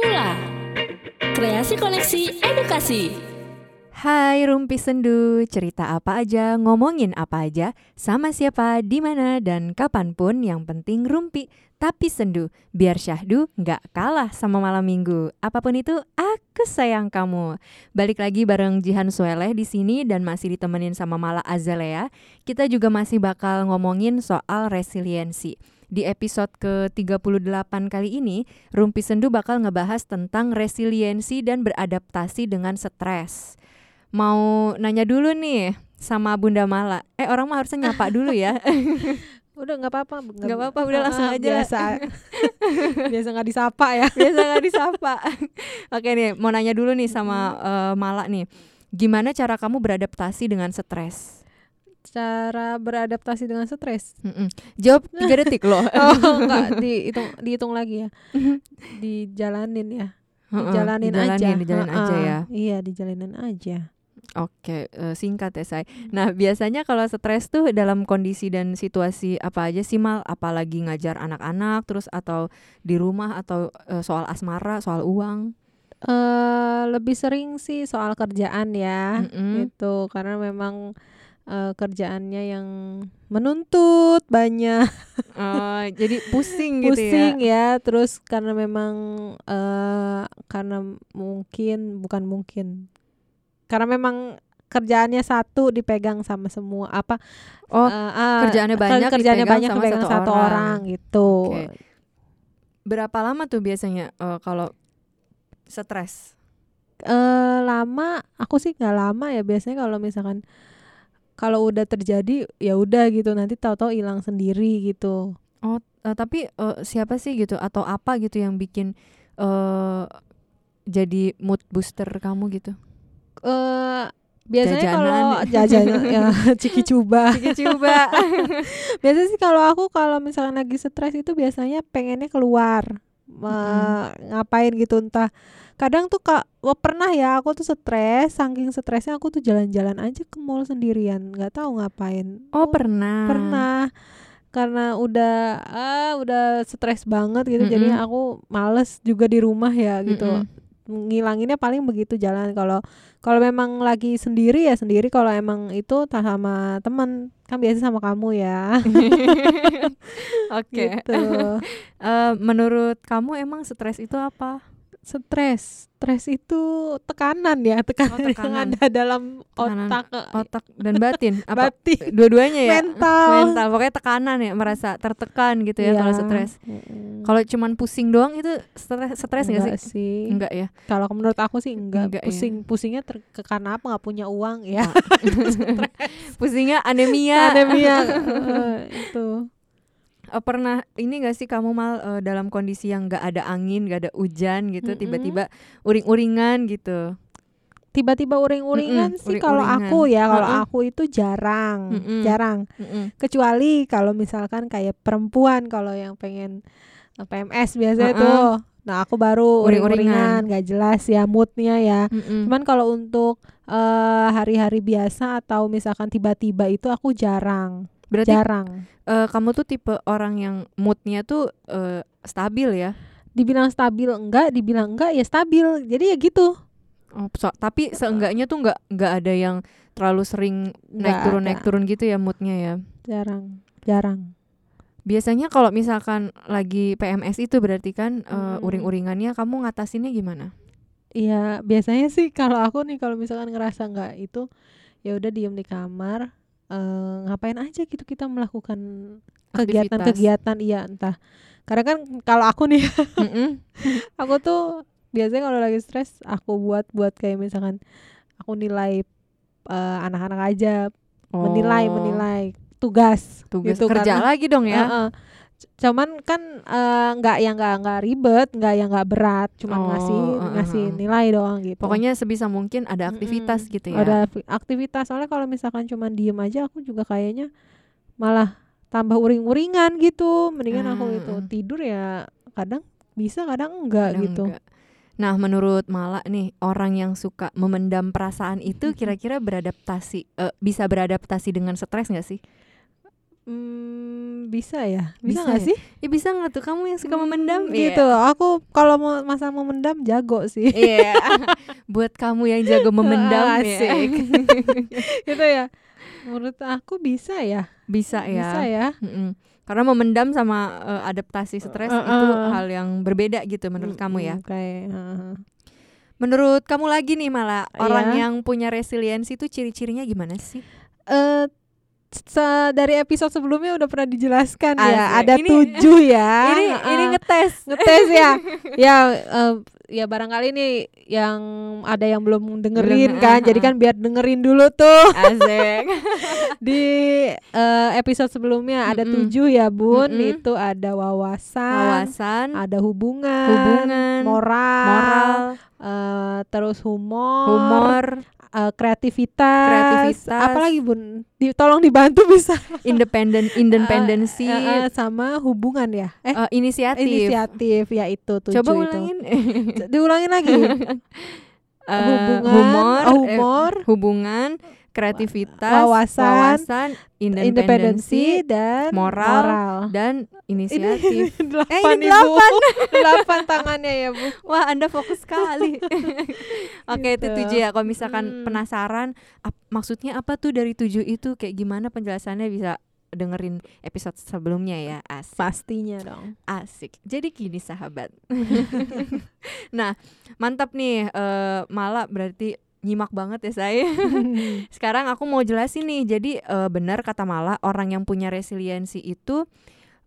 Mula Kreasi Koneksi Edukasi Hai Rumpi Sendu, cerita apa aja, ngomongin apa aja, sama siapa, di mana dan kapan pun yang penting Rumpi tapi sendu, biar syahdu nggak kalah sama malam minggu. Apa pun itu, aku sayang kamu. Balik lagi bareng Jihan Sueleh di sini dan masih ditemenin sama Mala Azalea. Kita juga masih bakal ngomongin soal resiliensi. Di episode ke-38 kali ini, Rumpi Sendu bakal ngebahas tentang resiliensi dan beradaptasi dengan stres mau nanya dulu nih sama Bunda Mala. Eh orang mah harusnya nyapa dulu ya. Udah nggak apa-apa, Nggak apa-apa, udah langsung aja. Biasa, biasa nggak disapa ya. Biasa nggak disapa. Oke nih, mau nanya dulu nih sama eh, Mala nih. Gimana cara kamu beradaptasi dengan stres? Cara beradaptasi dengan stres. Mm-mm. Jawab tiga detik loh. Oh nggak dihitung dihitung lagi ya. Dijalanin ya. Heeh, Dijalanin, aja. dijalanin, dijalanin aja ya. Iya dijalanin aja. Oke, eh, singkat ya say. Nah biasanya kalau stres tuh dalam kondisi dan situasi apa aja sih mal? Apalagi ngajar anak-anak, terus atau di rumah atau eh, soal asmara, soal uang? eh lebih sering sih soal kerjaan ya. Mm-mm. Itu karena memang eh, kerjaannya yang menuntut banyak. Oh, jadi pusing gitu pusing ya. ya. terus karena memang eh karena mungkin bukan mungkin karena memang kerjaannya satu dipegang sama semua apa Oh, eh, ah, kerjaannya ker- banyak kerjaannya dipegang banyak sama dipegang satu satu, orang. orang. gitu Oke. Berapa lama tuh biasanya eh, kalau stres? eh lama aku sih nggak lama ya biasanya kalau misalkan kalau udah terjadi ya udah gitu nanti tahu-tahu hilang sendiri gitu Oh, eh, tapi eh, siapa sih gitu atau apa gitu yang bikin eh jadi mood booster kamu gitu? eh biasanya kalau Jajanan. jajan ya ciki coba coba. Biasanya sih kalau aku kalau misalkan lagi stres itu biasanya pengennya keluar Me- ngapain gitu entah kadang tuh kak wah, pernah ya aku tuh stres saking stresnya aku tuh jalan-jalan aja ke mall sendirian nggak tahu ngapain Oh, pernah. pernah karena udah ah udah stres banget gitu jadi Mm-mm. aku males juga di rumah ya gitu Mm-mm. ngilanginnya paling begitu jalan kalau kalau memang lagi sendiri ya sendiri kalau emang itu tak sama teman kan biasa sama kamu ya Oke. gitu Eh, menurut kamu emang stres itu apa? Stres stres itu tekanan ya tekanan, Oh, tekanan. yang ada dalam Tekanan otak Otak dan batin apa? batin Dua-duanya ya? mental Mental. Pokoknya tekanan ya, merasa tertekan gitu ya kalau Iya. stres. Mm-mm. Kalau cuman pusing doang itu stres stres nggak Enggak sih? sih Enggak ya. kalau menurut aku sih enggak, Enggak ya. pusing pusingnya ter- karena apa nggak punya uang ya Pusingnya anemia. anemia Eh, itu Eh, pernah ini gak sih kamu mal eh, dalam kondisi yang gak ada angin, gak ada hujan gitu, Mm-mm. tiba-tiba uring-uringan gitu. tiba-tiba uring-uringan Mm-mm, sih kalau uring-uringan. aku ya kalau Mm-mm. aku itu jarang Mm-mm. jarang Mm-mm. kecuali kalau misalkan kayak perempuan kalau yang pengen PMS biasanya Mm-mm. tuh nah aku baru Uring-uringan. uring-uringan nggak jelas ya moodnya ya Mm-mm. cuman kalau untuk eh, hari-hari biasa atau misalkan tiba-tiba itu aku jarang Berarti jarang eh, kamu tuh tipe orang yang moodnya tuh eh, stabil ya? dibilang stabil enggak dibilang enggak ya stabil jadi ya gitu Oh, so- tapi seenggaknya tuh nggak nggak ada yang terlalu sering naik Nggak turun ada. naik turun gitu ya moodnya ya. jarang jarang Biasanya kalau misalkan lagi PMS itu berarti kan eh, Mm. uring-uringannya kamu ngatasinnya gimana? Iya, biasanya sih kalau aku nih kalau misalkan ngerasa nggak itu ya udah diem di kamar eh, ngapain aja gitu kita melakukan kegiatan-kegiatan iya entah. Karena kan kalau aku nih aku tuh biasanya kalau lagi stres aku buat buat kayak misalkan aku nilai eh, anak-anak aja menilai Oh, menilai tugas tugas gitu, kerja karena- lagi dong ya. Heeh. C- cuman kan eh, nggak yang nggak nggak ribet nggak yang nggak berat cuman Oh, ngasih heeh, ngasih nilai doang gitu Pokoknya sebisa mungkin ada aktivitas Mm-mm. gitu ya. Ada aktivitas soalnya kalau misalkan cuma diem aja aku juga kayaknya malah tambah uring-uringan gitu. Mendingan aku Hmm, itu mm. tidur ya kadang bisa kadang enggak Kadang gitu. enggak. Nah, menurut Mala nih, orang yang suka memendam perasaan itu kira-kira beradaptasi eh, bisa beradaptasi dengan stres nggak sih? Hmm, bisa ya? Bisa Bisa nggak ya? sih? Ya bisa nggak tuh kamu yang suka Hmm, memendam? Gitu. Aku kalau mau masa memendam jago sih. Iya. Buat kamu yang jago memendam ya. Asik. gitu ya. Menurut aku bisa ya. Bisa ya. Bisa ya. Mm-mm. Karena memendam sama eh, adaptasi stres Eh, itu eh. hal yang berbeda gitu menurut kamu ya. Kayak heeh. Menurut kamu lagi nih malah orang Iya. yang punya resiliensi itu ciri-cirinya gimana sih? eh se- dari episode sebelumnya udah pernah dijelaskan ya ada Ini- tujuh ya. ini Heeh. ini ngetes. ngetes ya. Ya eh, ya barangkali nih yang ada yang belum dengerin Belum, kan. ah, jadi ah. kan biar dengerin dulu tuh. Asik. di eh, episode sebelumnya ada Mm-mm. tujuh ya bun. Mm-mm. itu ada wawasan, Wawasan, ada hubungan, hubungan, moral, moral, eh, terus humor, humor, eh, kreativitas, Kreativitas. apalagi bun? Di- tolong dibantu bisa. Independen, independensi, Eh, eh, eh, sama hubungan ya? Eh eh, inisiatif. inisiatif ya itu tujuh Coba itu. ulangin. diulangin lagi. Eh, hubungan humor, oh, eh, humor. hubungan, kreativitas, wawasan, wawasan, independensi, independensi dan moral, moral. dan inisiatif. delapan ini ibu delapan tangannya ya bu Wah, Anda fokus sekali. Oke, itu Gitu. tujuh ya. Kalau misalkan Hmm. penasaran, ap- maksudnya apa tuh dari tujuh itu? Kayak gimana penjelasannya bisa dengerin episode sebelumnya ya. Asik. pastinya dong Asik. Jadi gini sahabat. nah, mantap nih. eh malah berarti nyimak banget ya saya. Sekarang aku mau jelasin nih. Jadi eh, benar kata Mala, orang yang punya resiliensi itu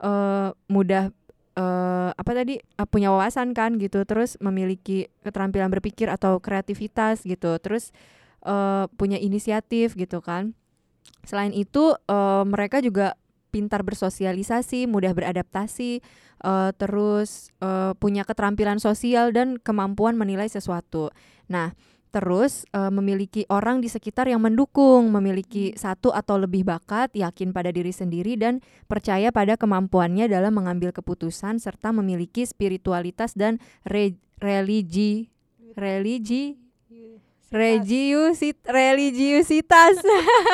eh mudah eh apa tadi eh, punya wawasan kan gitu. Terus memiliki keterampilan berpikir atau kreativitas gitu. Terus eh punya inisiatif gitu kan. Selain itu eh, mereka juga pintar bersosialisasi, mudah beradaptasi, eh, terus eh, punya keterampilan sosial dan kemampuan menilai sesuatu. Nah, terus eh, memiliki orang di sekitar yang mendukung, memiliki satu atau lebih bakat, yakin pada diri sendiri dan percaya pada kemampuannya dalam mengambil keputusan serta memiliki spiritualitas dan re- religi religi religiusit religiusitas.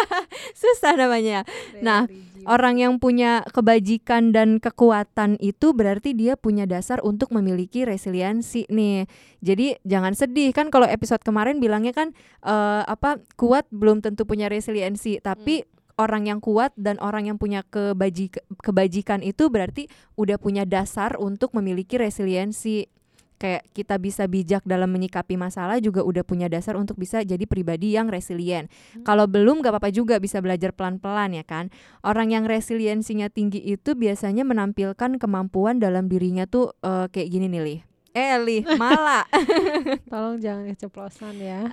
Susah namanya. Nah, Orang yang punya kebajikan dan kekuatan itu berarti dia punya dasar untuk memiliki resiliensi nih. Jadi jangan sedih. Kan kalau episode kemarin bilangnya kan eh, apa kuat belum tentu punya resiliensi, tapi orang yang kuat dan orang yang punya kebajik kebajikan itu berarti udah punya dasar untuk memiliki resiliensi. Kayak kita bisa bijak dalam menyikapi masalah juga udah punya dasar untuk bisa jadi pribadi yang resilient. Kalau belum gak apa-apa juga bisa belajar pelan-pelan ya kan. Orang yang resiliensinya tinggi itu biasanya menampilkan kemampuan dalam dirinya tuh eh, kayak gini nih Lih. Eh Lih, malah. tolong jangan keceplosan ya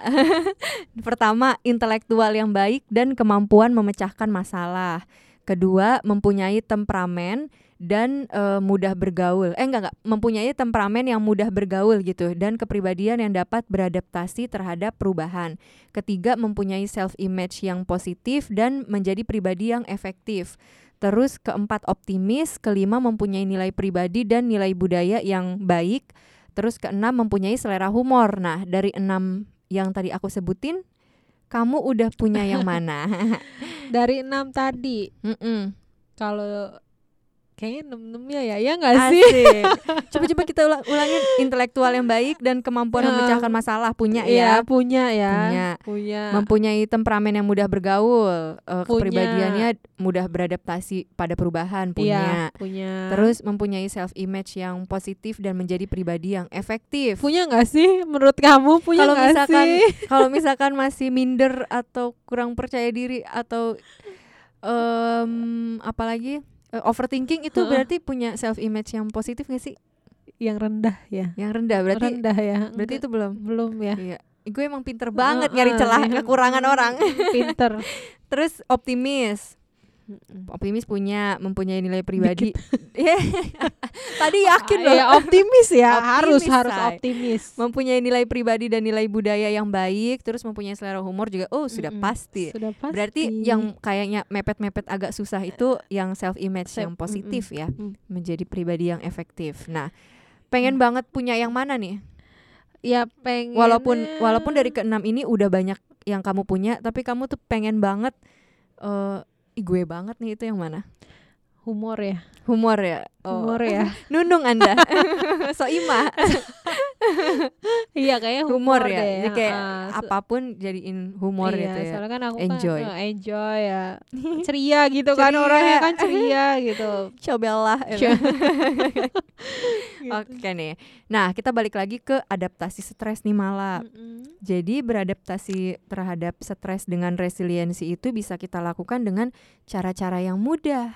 Pertama, intelektual yang baik dan kemampuan memecahkan masalah. Kedua, mempunyai temperamen dan eh, mudah bergaul. Eh enggak enggak, mempunyai temperamen yang mudah bergaul gitu dan kepribadian yang dapat beradaptasi terhadap perubahan. Ketiga, mempunyai self image yang positif dan menjadi pribadi yang efektif. Terus keempat optimis, kelima mempunyai nilai pribadi dan nilai budaya yang baik. Terus keenam mempunyai selera humor. Nah, dari enam yang tadi aku sebutin, kamu udah punya yang mana? dari enam tadi Mm-mm. kalau kayaknya enam enamnya ya ya nggak sih. Coba-coba kita ulang, ulangin intelektual yang baik dan kemampuan memecahkan masalah punya Iya, ya. punya ya Punya. punya Mempunyai temperamen yang mudah bergaul, Punya. kepribadiannya mudah beradaptasi pada perubahan, punya. Iya, punya Terus mempunyai self image yang positif dan menjadi pribadi yang efektif. punya nggak sih menurut kamu punya Kalau misalkan kalau misalkan masih minder atau kurang percaya diri atau em apalagi overthinking itu berarti punya self image yang positif gak sih? yang rendah ya Yang rendah berarti rendah ya berarti itu belum. belum ya Iya. Gue emang pinter banget Heeh, nyari celah kekurangan orang. pinter Terus optimis. Optimis punya mempunyai nilai pribadi. Tadi yakin loh. ya optimis ya harus Optimis, harus Say. optimis mempunyai nilai pribadi dan nilai budaya yang baik, terus mempunyai selera humor juga. Oh, sudah Mm-mm. pasti. sudah pasti Berarti yang kayaknya mepet-mepet agak susah itu yang self image Self- yang positif ya, Mm. menjadi pribadi yang efektif. Nah, pengen banget punya yang mana nih? ya pengen Walaupun walaupun dari keenam ini udah banyak yang kamu punya, tapi kamu tuh pengen banget eh Ih, gue banget nih itu yang mana? Humor ya Humor ya. Oh. humor ya Nunung Anda. so ima. iya kayaknya Humor humor, ya. deh Jadi kayak se- apa pun jadiin humor iya, gitu ya. soalnya kan aku Enjoy. kan eh, enjoy ya ceria gitu kan Ceria. orangnya kan ceria gitu Cobalah. Gitu. Oke nih. Nah, kita balik lagi ke adaptasi stres nih Mala. Mm-mm. Jadi beradaptasi terhadap stres dengan resiliensi itu bisa kita lakukan dengan cara-cara yang mudah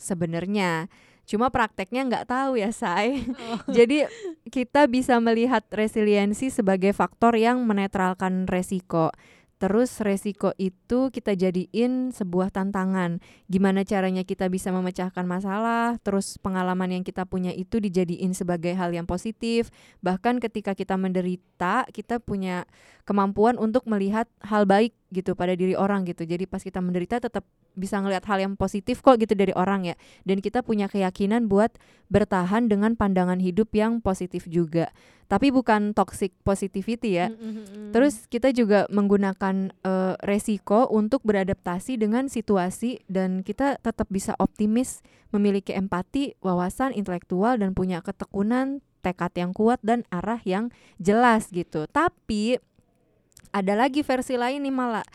sebenarnya. Cuma prakteknya nggak tahu ya, Say. Oh. Jadi kita bisa melihat resiliensi sebagai faktor yang menetralkan resiko. Terus resiko itu kita jadiin sebuah tantangan. Gimana caranya kita bisa memecahkan masalah, terus pengalaman yang kita punya itu dijadiin sebagai hal yang positif. Bahkan ketika kita menderita, kita punya kemampuan untuk melihat hal baik gitu pada diri orang gitu. Jadi pas kita menderita tetap bisa ngelihat hal yang positif kok gitu dari orang ya. Dan kita punya keyakinan buat bertahan dengan pandangan hidup yang positif juga. Tapi bukan toxic positivity ya. Terus kita juga menggunakan eh, resiko untuk beradaptasi dengan situasi dan kita tetap bisa optimis, memiliki empati, wawasan intelektual dan punya ketekunan, tekad yang kuat dan arah yang jelas gitu. Tapi ada lagi versi lain nih malah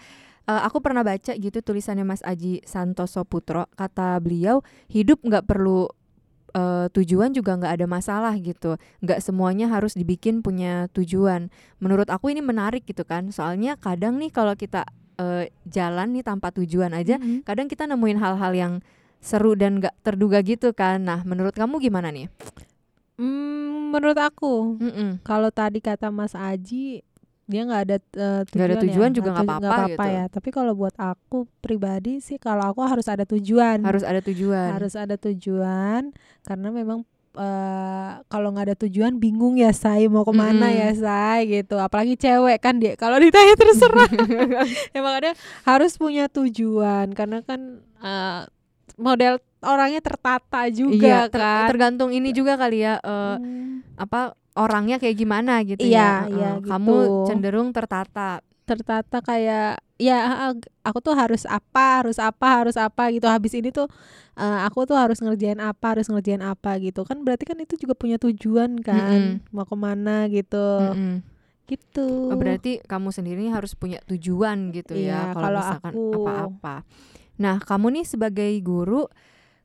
Eh, aku pernah baca gitu tulisannya Mas Aji Santoso Putro. Kata beliau hidup nggak perlu eh, tujuan juga nggak ada masalah gitu. Nggak semuanya harus dibikin punya tujuan. Menurut aku ini menarik gitu kan. Soalnya kadang nih kalau kita eh, jalan nih tanpa tujuan aja Mm-mm. kadang kita nemuin hal-hal yang seru dan nggak terduga gitu kan. Nah menurut kamu gimana nih? Mm, menurut aku Mm-mm. kalau tadi kata Mas Aji dia nggak ada eh, tujuan, Nggak ada tujuan ya. juga Nggak apa-apa gitu. ya. Tapi kalau buat aku pribadi sih kalau aku harus ada tujuan. Harus ada tujuan. Harus ada tujuan karena memang eh, kalau nggak ada tujuan bingung ya say mau ke mana Mm-mm. ya say gitu. Apalagi cewek kan dia kalau ditanya terserah. Ya makanya harus punya tujuan. Karena kan eh, model orangnya tertata juga iya ter- kan. tergantung ini juga kali ya eh, Hmm, apa orangnya kayak gimana gitu Iya, ya. iya, Kamu gitu. cenderung tertata. tertata kayak ya aku tuh harus apa harus apa harus apa gitu habis ini tuh eh, aku tuh harus ngerjain apa harus ngerjain apa gitu kan berarti kan itu juga punya tujuan kan mau ke mana gitu Mm-mm. gitu Oh, berarti kamu sendiri harus punya tujuan gitu Iya, ya kalau misalkan apa-apa. Nah, kamu nih sebagai guru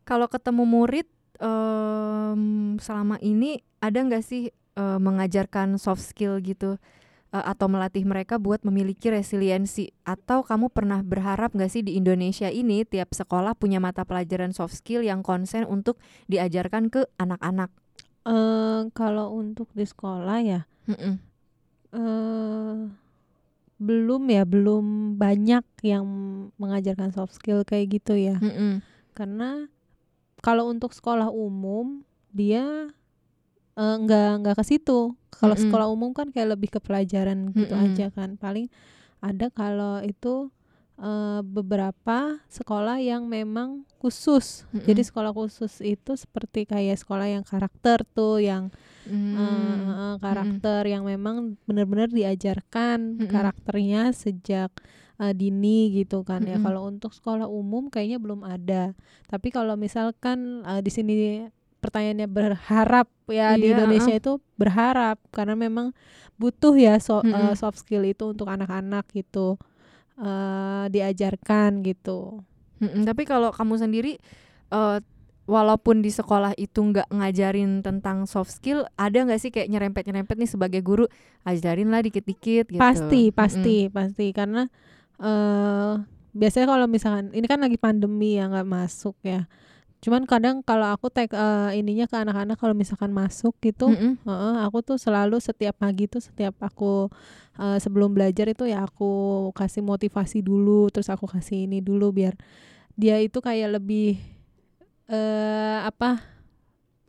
kalau ketemu murid em, selama ini ada nggak sih eh, mengajarkan soft skill gitu eh, atau melatih mereka buat memiliki resiliensi atau kamu pernah berharap nggak sih di Indonesia ini tiap sekolah punya mata pelajaran soft skill yang konsen untuk diajarkan ke anak-anak? Eh, kalau untuk di sekolah ya Mm-mm. eh belum ya belum banyak yang mengajarkan soft skill kayak gitu ya Mm-mm. karena kalau untuk sekolah umum dia eh, nggak nggak ke situ kalau Mm-mm. sekolah umum kan kayak lebih ke pelajaran gitu Mm-mm. aja kan paling ada kalau itu eh, beberapa sekolah yang memang khusus Mm-mm. jadi sekolah khusus itu seperti kayak sekolah yang karakter tuh yang Mm. eh, eh, karakter yang memang benar-benar diajarkan Mm-mm. karakternya sejak eh, dini gitu kan ya Mm-mm. kalau untuk sekolah umum kayaknya belum ada tapi kalau misalkan eh, di sini pertanyaannya berharap ya di Iya, Indonesia itu berharap karena memang butuh ya so- eh, Mm-mm. soft skill itu untuk anak-anak gitu eh, diajarkan gitu Mm-mm, tapi kalau kamu sendiri eh, walaupun di sekolah itu nggak ngajarin tentang soft skill, ada nggak sih kayak nyerempet-nyerempet nih sebagai guru, ajarin lah dikit-dikit gitu. Pasti, pasti, pasti karena eh biasanya kalau misalkan ini kan lagi pandemi ya nggak masuk ya. Cuman kadang kalau aku tag eh, ininya ke anak-anak kalau misalkan masuk gitu, Mm-mm. heeh, aku tuh selalu setiap pagi tuh setiap aku eh, sebelum belajar itu ya aku kasih motivasi dulu, terus aku kasih ini dulu biar dia itu kayak lebih eh apa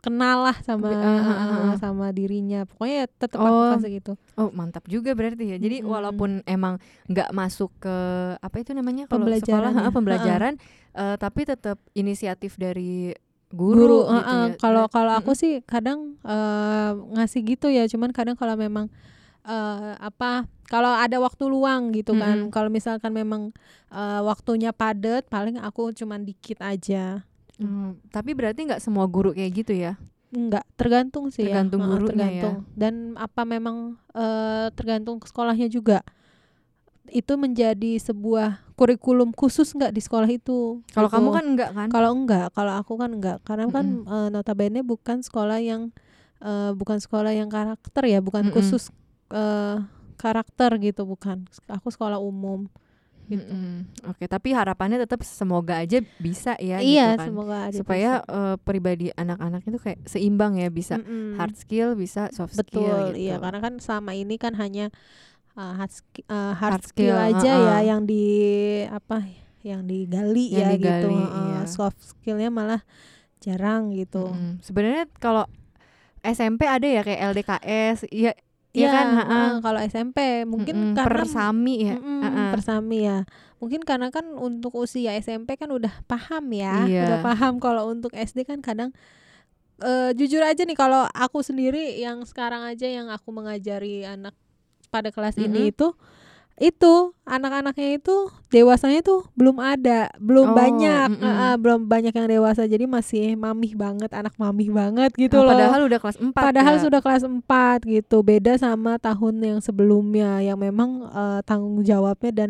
kenal lah sama ah, ah, eh, ah. sama dirinya. Pokoknya tetap aku Oh. kasih gitu. Oh mantap juga berarti ya. Jadi Mm-mm. walaupun emang nggak masuk ke apa itu namanya kalau Pembelajaran sekolah ya. ha, pembelajaran, eh, tapi tetap inisiatif dari guru, gitu heeh. ya. kalau Berat- kalau aku sih kadang eh, ngasih gitu ya cuman kadang kalau memang eh apa kalau ada waktu luang gitu kan Mm-mm. kalau misalkan memang eh, waktunya padat paling aku cuman dikit aja Hmm, tapi berarti nggak semua guru kayak gitu ya? Enggak, tergantung sih Tergantung ya. Gurunya tergantung. Dan apa memang eh, tergantung ke sekolahnya juga. Itu menjadi sebuah kurikulum khusus enggak di sekolah itu. Kalau Gitu. kamu kan enggak kan? kalau enggak, kalau aku kan enggak. Karena kan Mm-mm. eh, notabene bukan sekolah yang eh, bukan sekolah yang karakter ya, bukan Mm-mm. khusus eh, karakter gitu, bukan. Aku sekolah umum. gitu. Mm-mm. Oke, tapi harapannya tetap semoga aja bisa ya iya, gitu kan. semoga ada Supaya bisa. eh, pribadi anak-anak itu kayak seimbang ya bisa Mm-mm. hard skill bisa soft Betul, skill gitu. iya karena kan selama ini kan hanya uh, hard, ski- uh, Hard hard, skill, skill, aja uh-uh. ya yang di apa yang digali Yang ya gitu. digali, Uh, iya. Soft skillnya malah jarang gitu. Mm-mm. Sebenarnya kalau SMP ada ya kayak LDKS, iya iya Iya kan, ha-ha. uh, kalau SMP mungkin Mm-mm, karena persami ya. Mm-mm, ha-ha. persami ya. Mungkin karena kan untuk usia SMP kan udah paham ya, Iya. udah paham kalau untuk SD kan kadang eh, jujur aja nih kalau aku sendiri yang sekarang aja yang aku mengajari anak pada kelas ini Mm-mm. itu itu anak-anaknya itu dewasanya tuh belum ada, belum Oh, banyak, mm-mm. eh, eh, belum banyak yang dewasa. Jadi masih mamih banget, anak mamih banget gitu Nah, loh. Padahal udah kelas 4 Padahal ya. sudah kelas 4 gitu. Beda sama tahun yang sebelumnya yang memang eh, tanggung jawabnya dan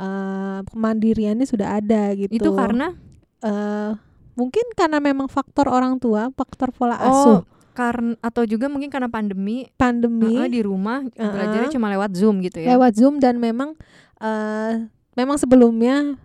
eh, kemandiriannya sudah ada gitu. Itu karena Eh, mungkin karena memang faktor orang tua, faktor pola oh asuh, karena atau juga mungkin karena pandemi pandemi heeh, di rumah Uh-uh. belajarnya cuma lewat Zoom gitu ya. lewat Zoom dan memang eh memang sebelumnya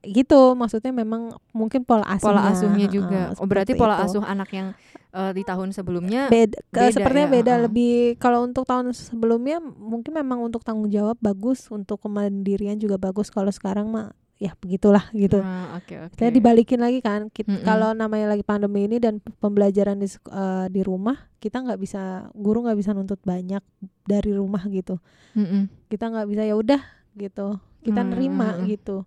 gitu maksudnya memang mungkin pola asuhnya pola asuhnya juga. Oh, berarti pola itu. asuh anak yang eh, di tahun sebelumnya beda, ke- beda sepertinya ya, beda heeh. lebih kalau untuk tahun sebelumnya mungkin memang untuk tanggung jawab bagus untuk kemandirian juga bagus kalau sekarang mah ya begitulah gitu Ah, oke oke. saya dibalikin lagi kan Kit- Mm-mm. kalau namanya lagi pandemi ini dan pembelajaran di eh, di rumah kita nggak bisa guru nggak bisa nuntut banyak dari rumah gitu Mm-mm. kita nggak bisa ya udah gitu kita nerima Hmm. gitu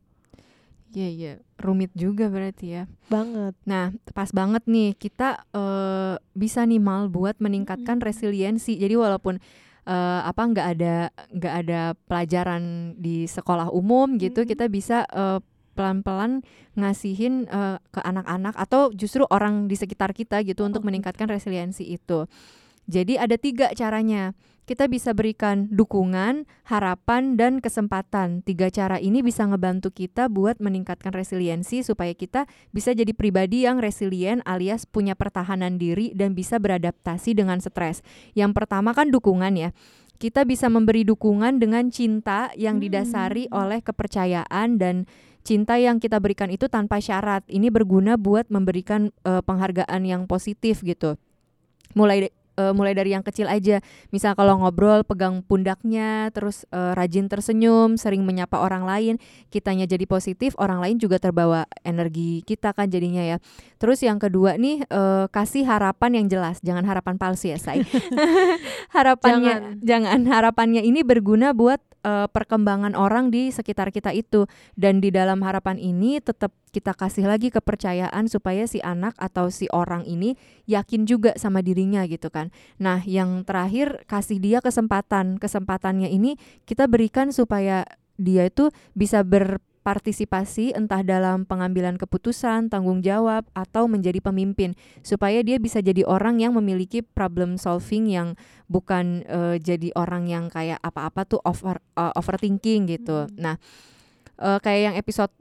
Iya iya, rumit juga berarti ya. banget Nah, pas banget nih kita eh, bisa nih mal buat meningkatkan resiliensi. Jadi walaupun eh, apa nggak ada nggak ada pelajaran di sekolah umum gitu, Mm-mm. kita bisa eh, pelan-pelan ngasihin eh, ke anak-anak atau justru orang di sekitar kita gitu untuk Oh, meningkatkan resiliensi itu. Jadi ada tiga caranya. Kita bisa berikan dukungan, harapan, dan kesempatan. Tiga cara ini bisa ngebantu kita buat meningkatkan resiliensi supaya kita bisa jadi pribadi yang resilient alias punya pertahanan diri dan bisa beradaptasi dengan stres. Yang pertama kan dukungan ya. Kita bisa memberi dukungan dengan cinta yang Hmm. didasari oleh kepercayaan dan cinta yang kita berikan itu tanpa syarat. Ini berguna buat memberikan eh, penghargaan yang positif gitu. Mulai eh, mulai dari yang kecil aja. Misal kalau ngobrol pegang pundaknya, terus eh, rajin tersenyum, sering menyapa orang lain, kitanya jadi positif, orang lain juga terbawa energi kita kan jadinya ya. Terus yang kedua nih eh, kasih harapan yang jelas, jangan harapan palsu ya, say. harapannya jangan. harapannya ini berguna buat eh, perkembangan orang di sekitar kita itu dan di dalam harapan ini tetap kita kasih lagi kepercayaan supaya si anak atau si orang ini yakin juga sama dirinya gitu kan. Nah, yang terakhir kasih dia kesempatan. Kesempatannya ini kita berikan supaya dia itu bisa berpartisipasi entah dalam pengambilan keputusan, tanggung jawab atau menjadi pemimpin supaya dia bisa jadi orang yang memiliki problem solving yang bukan eh, jadi orang yang kayak apa-apa tuh over eh, overthinking gitu. Hmm. Nah, eh, kayak yang episode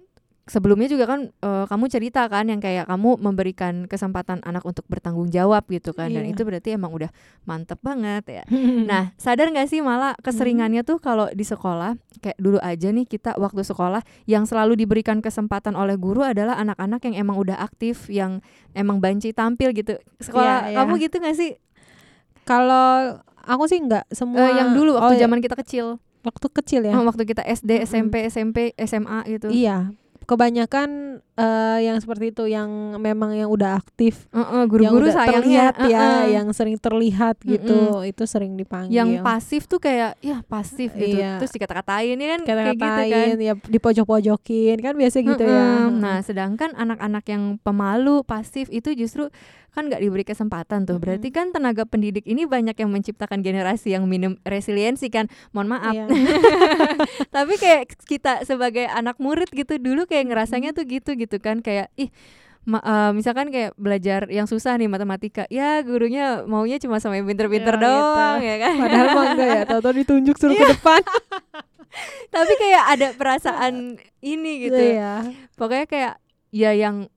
sebelumnya juga kan eh, kamu cerita kan yang kayak kamu memberikan kesempatan anak untuk bertanggung jawab gitu kan dan Iya. itu berarti emang udah mantep banget ya. Nah, sadar nggak sih malah keseringannya tuh kalau di sekolah kayak dulu aja nih kita waktu sekolah yang selalu diberikan kesempatan oleh guru adalah anak-anak yang emang udah aktif, yang emang banci tampil gitu. Sekolah Iya, iya. kamu gitu nggak sih? kalau aku sih nggak semua yang dulu waktu oh, ya, zaman kita kecil, waktu kecil ya Oh, waktu kita SD. SMP, SMP, SMA gitu. iya kebanyakan eh, yang seperti itu yang memang yang udah aktif yang guru-guru udah sayangnya terlihat ya heeh. yang sering terlihat gitu itu sering dipanggil yang pasif tuh kayak ya pasif gitu. Iya. Terus dikata-katain ya kan kayak gitu kan. ya dipojok-pojokin kan biasa gitu ya Mm-mm. Nah, sedangkan anak-anak yang pemalu, pasif itu justru kan nggak diberi kesempatan tuh. Berarti kan tenaga pendidik ini banyak yang menciptakan generasi yang minim resiliensi kan. Mohon maaf. Iya. Tapi kayak kita sebagai anak murid gitu dulu kayak ngerasanya tuh gitu gitu kan kayak ih ma- eh, misalkan kayak belajar yang susah nih matematika ya gurunya maunya cuma sama yang pinter-pinter Ya, gitu. doang ya kan Padahal mah enggak ya, tahu-tahu ditunjuk suruh ke depan. tapi kayak ada perasaan ini gitu Iya. pokoknya kayak ya yang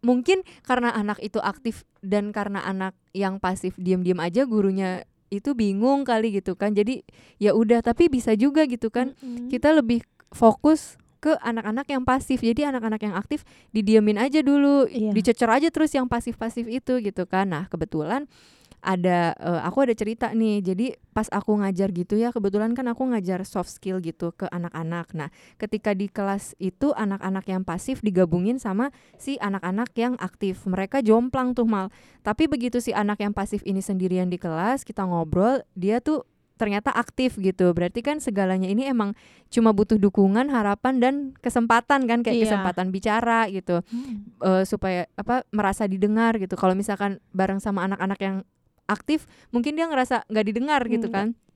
mungkin karena anak itu aktif dan karena anak yang pasif diam-diam aja gurunya itu bingung kali gitu kan jadi ya udah tapi bisa juga gitu kan Mm-mm. kita lebih fokus ke anak-anak yang pasif jadi anak-anak yang aktif didiamin aja dulu Iya. dicecer aja terus yang pasif-pasif itu gitu kan nah kebetulan ada eh, aku ada cerita nih. Jadi pas aku ngajar gitu ya kebetulan kan aku ngajar soft skill gitu ke anak-anak. Nah ketika di kelas itu anak-anak yang pasif digabungin sama si anak-anak yang aktif. Mereka jomplang tuh mal. Tapi begitu si anak yang pasif ini sendirian di kelas kita ngobrol dia tuh ternyata aktif gitu. Berarti kan segalanya ini emang cuma butuh dukungan harapan dan kesempatan kan kayak Iya. kesempatan bicara gitu. Eh, supaya apa merasa didengar gitu. Kalau misalkan bareng sama anak-anak yang aktif mungkin dia ngerasa nggak didengar gitu Enggak. kan.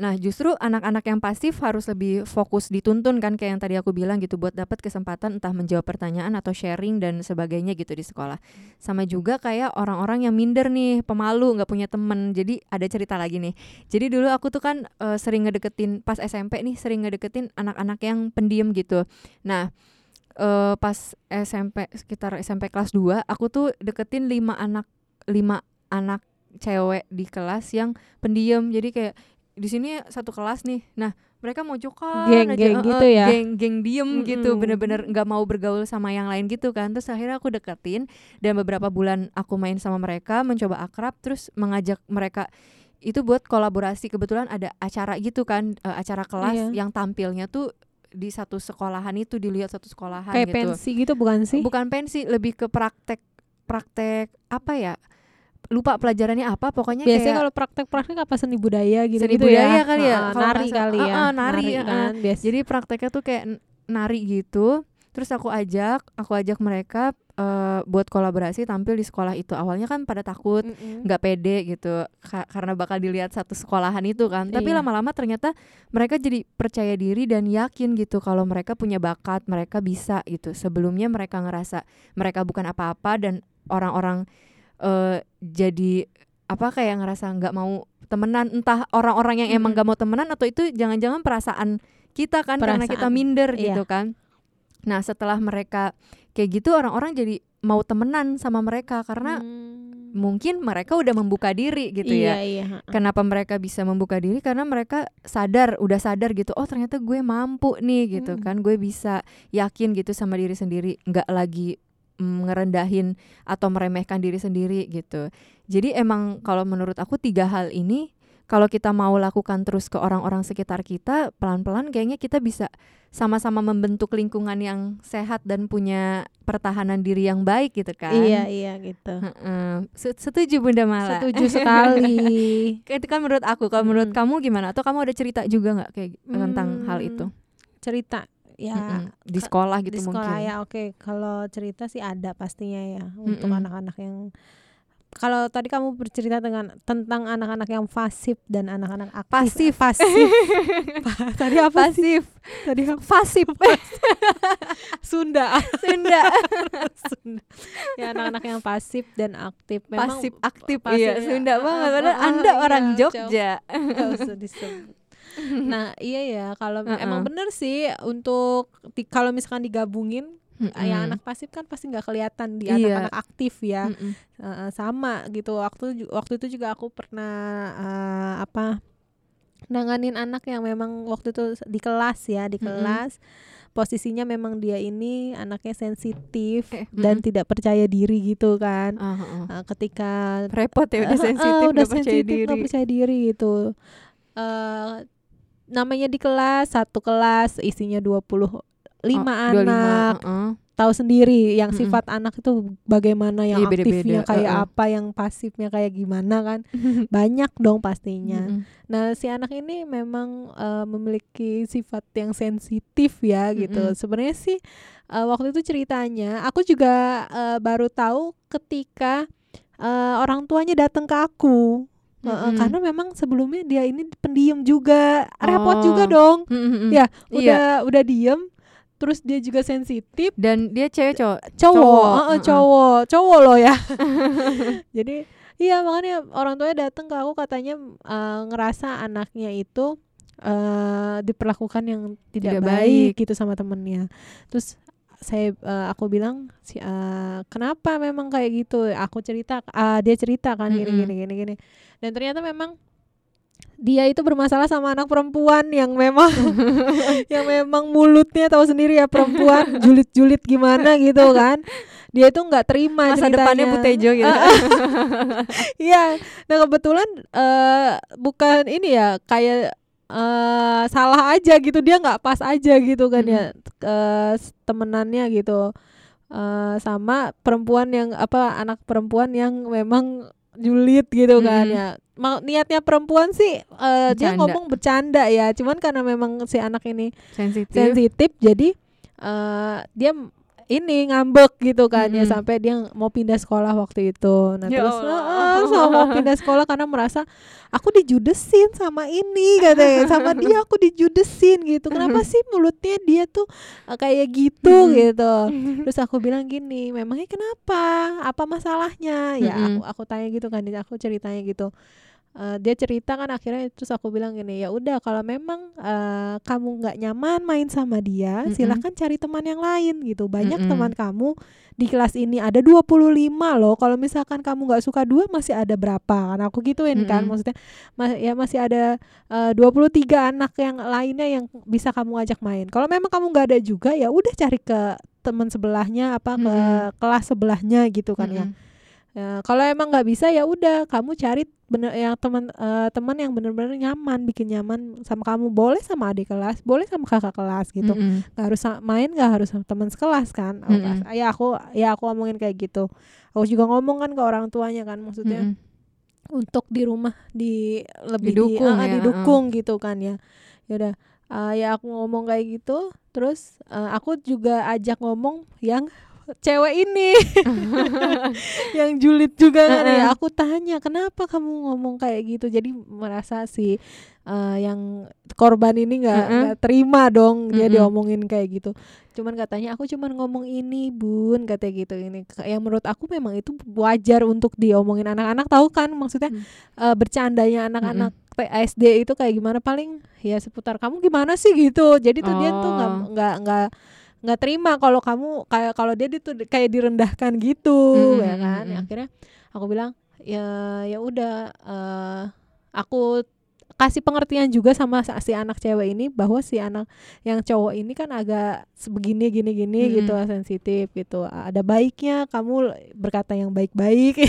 Nah justru anak-anak yang pasif harus lebih fokus dituntun kan kayak yang tadi aku bilang gitu buat dapat kesempatan entah menjawab pertanyaan atau sharing dan sebagainya gitu di sekolah. Sama juga kayak orang-orang yang minder nih pemalu nggak punya temen. Jadi ada cerita lagi nih. Jadi dulu aku tuh kan eh, sering ngedeketin pas SMP nih sering ngedeketin anak-anak yang pendiam gitu. Nah eh, pas SMP sekitar SMP kelas 2 aku tuh deketin lima anak lima anak cewek di kelas yang pendiam jadi kayak di sini satu kelas nih nah mereka mau jokan Geng-geng aja, gitu ya? geng geng diem gitu Mm-mm. bener-bener nggak mau bergaul sama yang lain gitu kan terus akhirnya aku deketin dan beberapa bulan aku main sama mereka mencoba akrab terus mengajak mereka itu buat kolaborasi kebetulan ada acara gitu kan eh, acara kelas Iya. yang tampilnya tuh di satu sekolahan itu dilihat satu sekolahan Kayak gitu pensi gitu bukan sih? bukan pensi lebih ke praktek praktek apa ya lupa pelajarannya apa pokoknya Biasanya kayak kalau praktek-praktek apa seni budaya gitu Seni gitu budaya ya. kali ya, kalau nari salah. kali ya. Heeh, nari, heeh. kan biasa. jadi prakteknya tuh kayak nari gitu terus aku ajak aku ajak mereka eh, buat kolaborasi tampil di sekolah itu awalnya kan pada takut nggak pede gitu ka- karena bakal dilihat satu sekolahan itu kan tapi Iya. lama-lama ternyata mereka jadi percaya diri dan yakin gitu kalau mereka punya bakat mereka bisa gitu sebelumnya mereka ngerasa mereka bukan apa-apa dan orang-orang eh, jadi apa kayak ngerasa nggak mau temenan entah orang-orang yang emang nggak mau temenan atau itu jangan-jangan perasaan kita kan karena kita Perasaan, minder iya. gitu kan nah setelah mereka kayak gitu orang-orang jadi mau temenan sama mereka karena Hmm. mungkin mereka udah membuka diri gitu iya, ya. Iya, heeh. Kenapa mereka bisa membuka diri? Karena mereka sadar, udah sadar gitu. Oh ternyata gue mampu nih gitu Mm. kan. Gue bisa yakin gitu sama diri sendiri. Nggak lagi ngerendahin atau meremehkan diri sendiri gitu. Jadi emang kalau menurut aku tiga hal ini kalau kita mau lakukan terus ke orang-orang sekitar kita, pelan-pelan kayaknya kita bisa sama-sama membentuk lingkungan yang sehat dan punya pertahanan diri yang baik gitu kan. Iya, iya gitu. Setuju Bunda Mala. Setuju sekali. Itu kan menurut aku. Kalau menurut Mm. kamu gimana? Atau kamu ada cerita juga nggak kayak tentang hal Hmm, itu? Cerita ya Mm-mm. Di sekolah gitu di sekolah mungkin. ya oke kalau cerita sih ada pastinya ya untuk anak-anak yang kalau tadi kamu bercerita dengan tentang anak-anak yang pasif dan anak-anak aktif Pasif. pasif Pa- tadi apa sih Pasif. tadi apa Pasif. Sunda Sunda. Sunda ya anak-anak yang pasif dan aktif memang Pasif aktif. pasif iya, ya. Sunda Ah, banget. ah, Padahal ah, Anda iya, orang jauh. Jogja. nggak usah disebut. Nah iya ya kalau Heeh. emang bener sih untuk kalau misalkan digabungin yang Mm-mm. anak pasif kan pasti nggak kelihatan di Iya. anak-anak aktif ya. Heeh, sama gitu waktu waktu itu juga aku pernah eh, apa nanganin anak yang memang waktu itu di kelas ya di kelas posisinya memang dia ini anaknya sensitif Eh, dan mm-mm. tidak percaya diri gitu kan ah, ah. Eh, ketika Repot ya udah sensitif udah nggak percaya sensitif, diri. percaya diri gitu eh namanya di kelas satu kelas isinya 25 Oh, anak 25, heeh. tahu sendiri yang sifat anak itu bagaimana yang Iya, aktifnya kayak heeh. apa yang pasifnya kayak gimana kan banyak dong pastinya Mm-mm. nah si anak ini memang eh, memiliki sifat yang sensitif ya gitu Mm-mm. sebenarnya sih eh, waktu itu ceritanya aku juga eh, baru tahu ketika eh, orang tuanya datang ke aku. Eh, eh, Mm-mm. karena memang sebelumnya dia ini pendiam juga, repot Oh. juga dong. Mm-mm. Ya, Iya. udah udah diem, terus dia juga sensitif. Dan dia cewek cowok. cowok, Cowok, eh, eh, heeh. cowok, cowok loh ya. Jadi iya makanya orang tuanya datang ke aku katanya eh, ngerasa anaknya itu eh diperlakukan yang tidak, Tidak baik. baik. gitu sama temennya. Terus saya eh, aku bilang si eh, kenapa memang kayak gitu? Aku cerita, ah, dia cerita kan gini gini gini gini. Dan ternyata memang dia itu bermasalah sama anak perempuan yang memang yang memang mulutnya tahu sendiri ya perempuan julid-julid gimana gitu kan dia itu nggak terima Masa depannya ceritanya. Tejo gitu. Ah, ah. Iya, nah kebetulan eh bukan ini ya kayak eh salah aja gitu dia nggak pas aja gitu kan ya eh, temenannya gitu eh sama perempuan yang apa anak perempuan yang memang julid gitu kan Mm-mm. ya mau niatnya perempuan sih eh dia ngomong bercanda ya cuman karena memang si anak ini Sensitif. sensitif jadi eh dia ini ngambek gitu kan ya Mm-mm. sampai dia mau pindah sekolah waktu itu nah Ya terus. "Ah, sama mau pindah sekolah karena merasa aku dijudesin sama ini katanya sama dia aku dijudesin gitu kenapa sih mulutnya dia tuh eh, kayak gitu Mm-mm. gitu terus aku bilang gini memangnya kenapa apa masalahnya ya aku Mm-mm. aku tanya gitu kan aku ceritanya gitu Eh, dia cerita kan akhirnya terus aku bilang gini ya udah kalau memang eh, kamu nggak nyaman main sama dia Mm-mm. silahkan cari teman yang lain gitu banyak Mm-mm. teman kamu di kelas ini ada 25 loh kalau misalkan kamu nggak suka dua masih ada berapa kan aku gituin kan Mm-mm. maksudnya ma- ya masih ada eh, 23 anak yang lainnya yang bisa kamu ajak main kalau memang kamu nggak ada juga ya udah cari ke teman sebelahnya apa ke Mm-mm. kelas sebelahnya gitu kan ya Mm-mm. Ya, kalau emang nggak bisa ya udah kamu cari bener yang teman eh, teman yang bener-bener nyaman bikin nyaman sama kamu. Boleh sama adik kelas boleh sama kakak kelas gitu. Nggak harus sa- main nggak harus sama teman sekelas kan? Mm-mm. kas- ya aku ya aku ngomongin kayak gitu. Aku juga ngomong kan ke orang tuanya kan maksudnya Mm-mm. untuk di rumah di lebih Didukung di, ah, ya, didukung gitu kan ya. Ya udah ah, ya aku ngomong kayak gitu terus eh, aku juga ajak ngomong yang cewek ini. Yang julid juga kan ya. Aku tanya kenapa kamu ngomong kayak gitu? Jadi merasa si eh, yang korban ini nggak Heeh. nggak terima dong dia Mm-mm. diomongin kayak gitu. Cuman katanya aku cuman ngomong ini bun katanya gitu ini. Yang menurut aku memang itu wajar untuk diomongin anak-anak tahu kan? Maksudnya Hmm. eh, bercandanya anak-anak SD itu kayak gimana? Paling ya seputar kamu gimana sih? gitu. Jadi tuh dia tuh nggak Oh. nggak nggak nggak terima kalau kamu kayak kalau dia itu kayak direndahkan gitu Mm, ya kan mm, mm. akhirnya aku bilang ya ya udah eh, aku kasih pengertian juga sama sa- si anak cewek ini bahwa si anak yang cowok ini kan agak sebegini gini gini Mm-mm. gitu sensitif gitu. Ada baiknya kamu berkata yang baik-baik.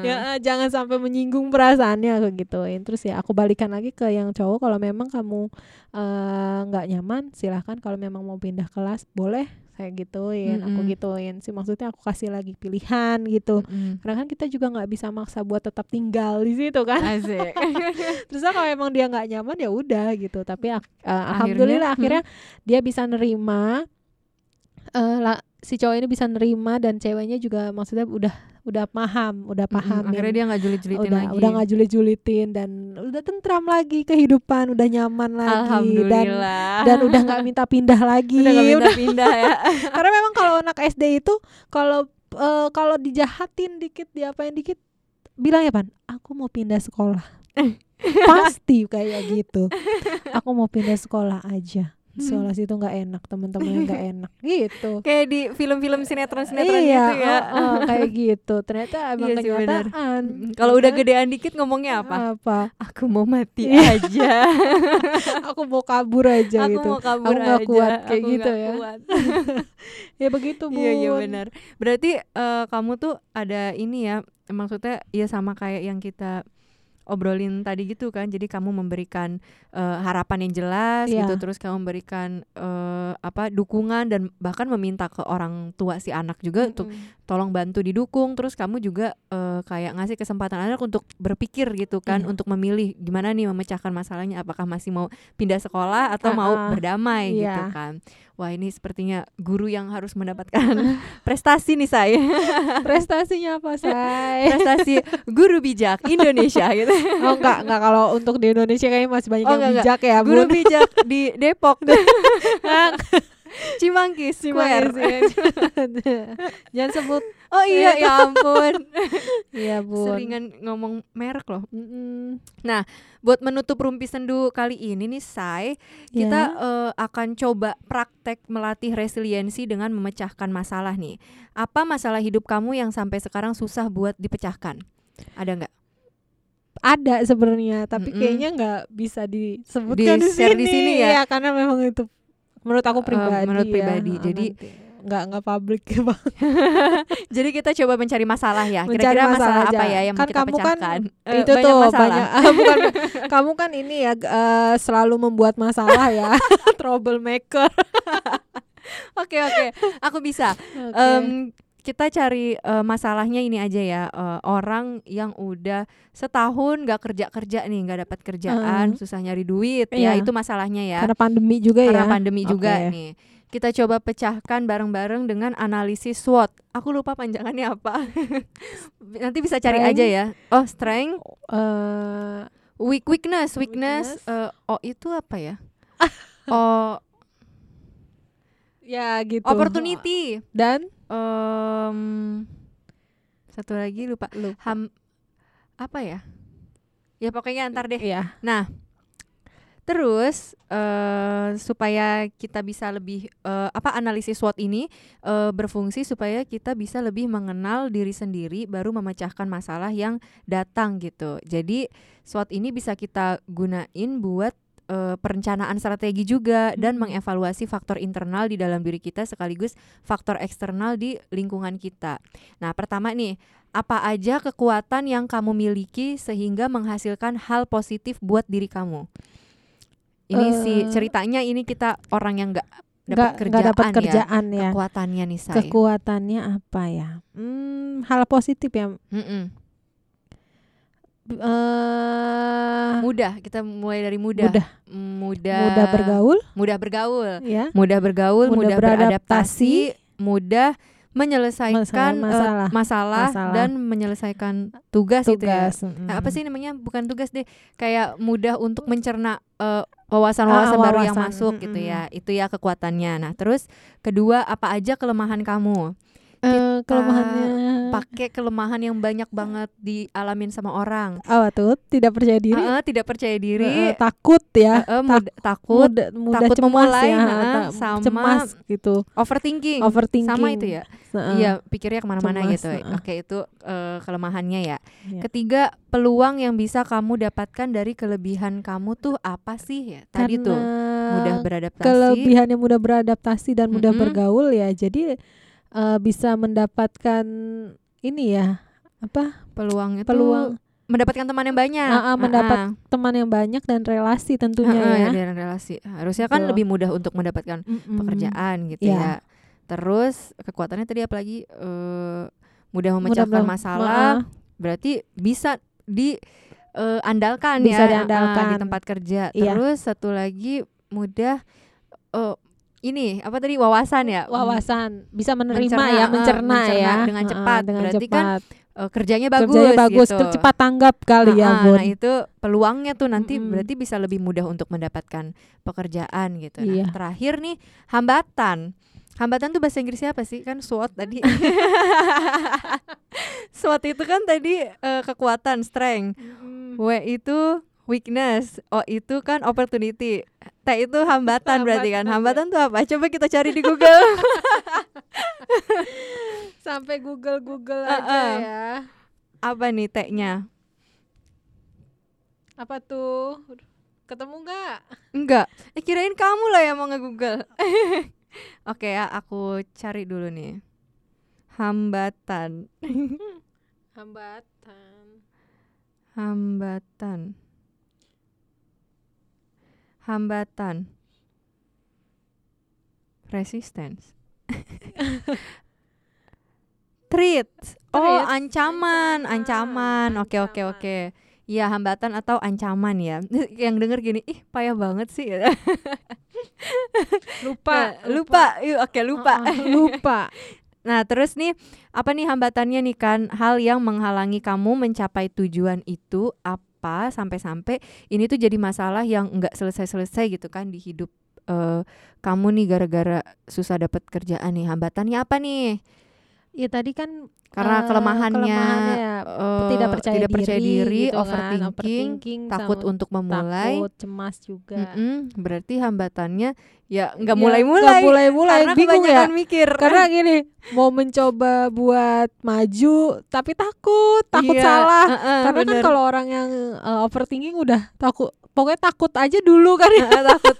Ya eh, jangan sampai menyinggung perasaannya aku gituin terus ya aku balikan lagi ke yang cowok kalau memang kamu eh, nggak nyaman silahkan. Kalau memang mau pindah kelas boleh saya gituin aku Mm-mm. gituin sih maksudnya aku kasih lagi pilihan gitu Mm-mm. karena kan kita juga nggak bisa maksa buat tetap tinggal di situ kan Asik. terus kalau emang dia nggak nyaman ya udah gitu tapi eh, Akhirnya, alhamdulillah hmm. akhirnya dia bisa nerima eh lah si cowok ini bisa nerima dan ceweknya juga maksudnya udah udah paham udah paham Akhirnya dia nggak julit-julitin udah lagi. udah nggak julit-julitin dan udah tentram lagi kehidupan udah nyaman lagi dan Alhamdulillah. dan udah nggak minta pindah lagi udah nggak Udah- pindah-pindah ya. karena memang kalau anak SD itu kalau eh, kalau dijahatin dikit diapain dikit bilang ya pan aku mau pindah sekolah pasti kayak gitu aku mau pindah sekolah aja sekolah situ nggak enak teman-temannya nggak enak gitu Kayak di film-film sinetron-sinetron iya gitu ya. oh, oh, kayak gitu ternyata emang Iya sih, benar. kenyataan Kalau udah gedean dikit ngomongnya apa? apa Aku mau mati Iya. aja. aku mau kabur aja aku gitu mau kabur Aku nggak aja. kuat kayak Aku gitu ya. kuat. ya begitu bu Iya iya benar. Berarti eh, kamu tuh ada ini ya, maksudnya ya sama kayak yang kita obrolin tadi gitu kan. Jadi kamu memberikan eh, harapan yang jelas Iya. gitu, terus kamu memberikan eh, apa dukungan dan bahkan meminta ke orang tua si anak juga untuk tolong bantu didukung. Terus kamu juga eh, kayak ngasih kesempatan anak untuk berpikir gitu kan, Iya. untuk memilih gimana nih memecahkan masalahnya. Apakah masih mau pindah sekolah atau mau Ah-ah. berdamai gitu Iya. kan. Wah ini sepertinya guru yang harus mendapatkan prestasi nih saya Prestasinya apa, Say? Prestasi guru bijak Indonesia gitu oh enggak, enggak kalau untuk di Indonesia kayaknya masih banyak Oh, yang enggak, enggak. bijak ya, Guru Bun. bijak di Depok Cimangkis Square Jangan sebut Oh iya ya ampun Iya, Bun. Seringan ngomong merek loh Mm-mm. Buat menutup rumpi sendu kali ini nih Say Kita Ya. eh, akan coba praktek melatih resiliensi dengan memecahkan masalah nih Apa masalah hidup kamu yang sampai sekarang susah buat dipecahkan? Ada nggak? ada sebenarnya, tapi Mm-mm. kayaknya nggak bisa disebutkan di Di-share sini. di sini ya? Iya, karena memang itu menurut aku Eh, pribadi. menurut ya. pribadi. Ah, Jadi- nanti. Nggak nggak publik Bang. Jadi kita coba mencari masalah ya. Mencari Kira-kira masalah, masalah apa ya yang Kan kita kamu kan pecahkan? Eh, itu banyak tuh masalah. banyak. Bukan kamu kan ini ya eh, selalu membuat masalah ya. Troublemaker. Oke oke. Aku bisa. Oke. Em, kita cari eh, masalahnya ini aja ya. Eh, orang yang udah setahun gak kerja kerja nih nggak dapat kerjaan susah nyari duit ya Iya. itu masalahnya ya. Karena pandemi juga karena ya. pandemi juga Oke. nih kita coba pecahkan bareng-bareng dengan analisis SWOT. Aku lupa panjangannya apa. Nanti bisa cari Strength. aja ya. Oh strength. Eh, weak weakness weakness, Weakness. eh, oh itu apa ya? Oh ya gitu. Opportunity. Dan? Em, satu lagi lupa. Lupa. ham apa ya? Ya pokoknya antar deh. Ya nah terus eh supaya kita bisa lebih eh, apa analisis SWOT ini eh, berfungsi supaya kita bisa lebih mengenal diri sendiri baru memecahkan masalah yang datang gitu jadi SWOT ini bisa kita gunain buat eh, perencanaan strategi juga dan Hmm. mengevaluasi faktor internal di dalam diri kita sekaligus faktor eksternal di lingkungan kita. Nah, pertama nih, apa aja kekuatan yang kamu miliki sehingga menghasilkan hal positif buat diri kamu? Ini sih Eh, ceritanya ini kita orang yang nggak dapat kerjaan, nggak dapat ya. kerjaan ya, Kekuatannya nih saya. kekuatannya apa ya? Hmm, hal positif ya. Mm-mm. eh. Mudah, kita mulai dari mudah. mudah. Mudah, mudah bergaul. Mudah bergaul, ya. Mudah bergaul, Mudah mudah, beradaptasi. beradaptasi, mudah menyelesaikan Masalah- eh, masalah. masalah, Masalah. dan menyelesaikan tugas, itu ya. tugas mm. Nah, apa sih namanya? Bukan tugas deh, kayak mudah untuk mencerna eh, wawasan-wawasan Ah, baru yang masuk gitu mm-mm. ya. Itu ya kekuatannya. Nah, terus kedua apa aja kelemahan kamu? Eh, kelemahannya Pakai kelemahan yang banyak banget dialamin sama orang. apa tuh tidak percaya diri Heeh, tidak percaya diri, Eh, takut ya heeh, mud- takut, mudah, mudah takut cemas memulai, ya ta- sama cemas gitu overthinking. overthinking Sama itu ya. Iya, pikirnya ke mana-mana gitu. heeh. Oke, itu eh, kelemahannya ya. Iya. Ketiga, peluang yang bisa kamu dapatkan dari kelebihan kamu tuh apa sih ya? Tadi tuh Karena mudah beradaptasi. kelebihannya mudah beradaptasi dan mudah Mm-mm. bergaul ya jadi eh, bisa mendapatkan ini ya apa peluang itu peluang mendapatkan teman yang banyak. Ah, ah, mendapat Ah, teman yang banyak dan relasi tentunya Ah, ah, ya dan relasi. Harusnya kan Betul. lebih mudah untuk mendapatkan Mm-mm. pekerjaan gitu Iya. ya. Terus kekuatannya tadi apalagi eh mudah Mudah memecahkan ber- masalah. Maaf. Berarti bisa di eh, andalkan Bisa ya diandalkan. ah, di tempat kerja. Iya. Terus satu lagi mudah eh, ini apa tadi wawasan ya? wawasan bisa menerima Mencerna, ya mencerna, mencerna ya dengan cepat. dengan Berarti kan cepat. Eh, kerjanya bagus kerjanya bagus gitu. cepat tanggap kali ya Ah, ah, Bun Nah itu peluangnya tuh nanti Mm-mm. berarti bisa lebih mudah untuk mendapatkan pekerjaan gitu. Iya. Nah terakhir nih hambatan. Hambatan tuh bahasa Inggrisnya apa sih? Kan SWOT tadi. SWOT itu kan tadi eh, kekuatan, strength. W itu weakness. O itu kan opportunity. T itu hambatan berarti kan. Hambatan, Hambatan tuh apa? Coba kita cari di Google. sampai Google Google Ah, aja ya apa nih T-nya? apa tuh ketemu nggak Enggak. Eh kirain kamu lah yang mau nge-google. Oke ya, aku cari dulu nih. Hambatan. hambatan Hambatan. Hambatan. Resistance. Treat. Oh, Treat. ancaman, Ancaman. Oke, oke, oke. Iya, hambatan atau ancaman ya. Yang denger gini, ih payah banget sih. lupa Nah, lupa. Yuk, Oke, lupa. Uh-uh, lupa Nah, terus nih apa nih hambatannya nih kan hal yang menghalangi kamu mencapai tujuan itu apa sampai-sampai ini tuh jadi masalah yang nggak selesai-selesai gitu kan di hidup eh, kamu nih gara-gara susah dapat kerjaan nih. Hambatannya apa nih? ya tadi kan Karena eh, kelemahannya, kelemahannya eh, tidak percaya tidak percaya diri, diri, gitu kan, overthinking, overthinking, takut untuk memulai. takut cemas juga Mm-mm, berarti hambatannya ya nggak Ya, mulai-mulai. nggak mulai-mulai Karena bingung ya kebanyakan mikir. karena gini mau mencoba buat maju tapi takut takut Iya, salah uh-uh, karena kan bener. kalau orang yang uh, overthinking udah takut pokoknya takut aja dulu kan ya takut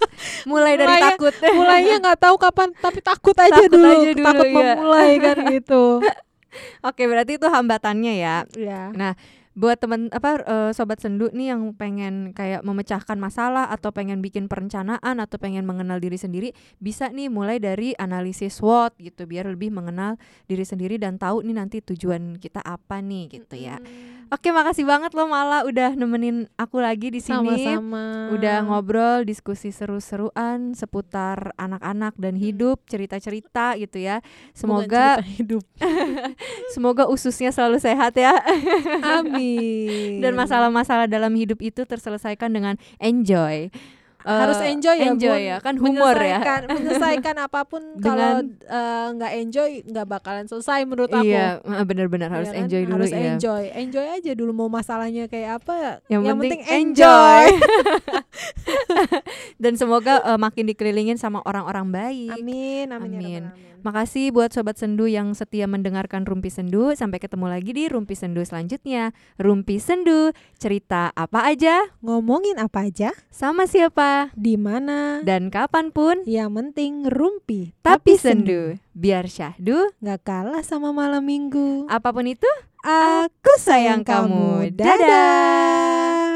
mulai dari Mulainya- takut mulainya nggak tahu kapan tapi takut aja Takut dulu aja dulu, takut iya. memulai kan gitu oke berarti itu hambatannya ya. Ya buat temen apa eh, sobat sendu nih yang pengen kayak memecahkan masalah atau pengen bikin perencanaan atau pengen mengenal diri sendiri bisa nih mulai dari analisis SWOT gitu biar lebih mengenal diri sendiri dan tahu nih nanti tujuan kita apa nih gitu ya oke makasih banget loh Mala udah nemenin aku lagi di sini. Sama-sama. Udah ngobrol diskusi seru-seruan seputar anak-anak dan hidup cerita-cerita gitu ya. Semoga hidup. semoga ususnya selalu sehat ya. Amin. Dan masalah-masalah dalam hidup itu terselesaikan dengan enjoy harus Eh, enjoy ya enjoy ya kan humor ya. menyelesaikan, menyelesaikan apa pun kalau eh, nggak enjoy nggak bakalan selesai menurut aku. iya benar-benar harus Iya kan? enjoy dulu harus ya. enjoy. Enjoy aja dulu mau masalahnya kayak apa. Yang, penting, enjoy. dan semoga eh, makin dikelilingin sama orang-orang baik. Amin amin, ya Amin. Makasih buat Sobat Sendu yang setia mendengarkan Rumpi Sendu. Sampai ketemu lagi di Rumpi Sendu selanjutnya. Rumpi Sendu, cerita apa aja, ngomongin apa aja? Sama siapa, di mana? Dan kapan pun. Yang penting rumpi Tapi Sendu, biar syahdu. Nggak kalah sama malam minggu. Apa pun itu, aku sayang kamu. Dadah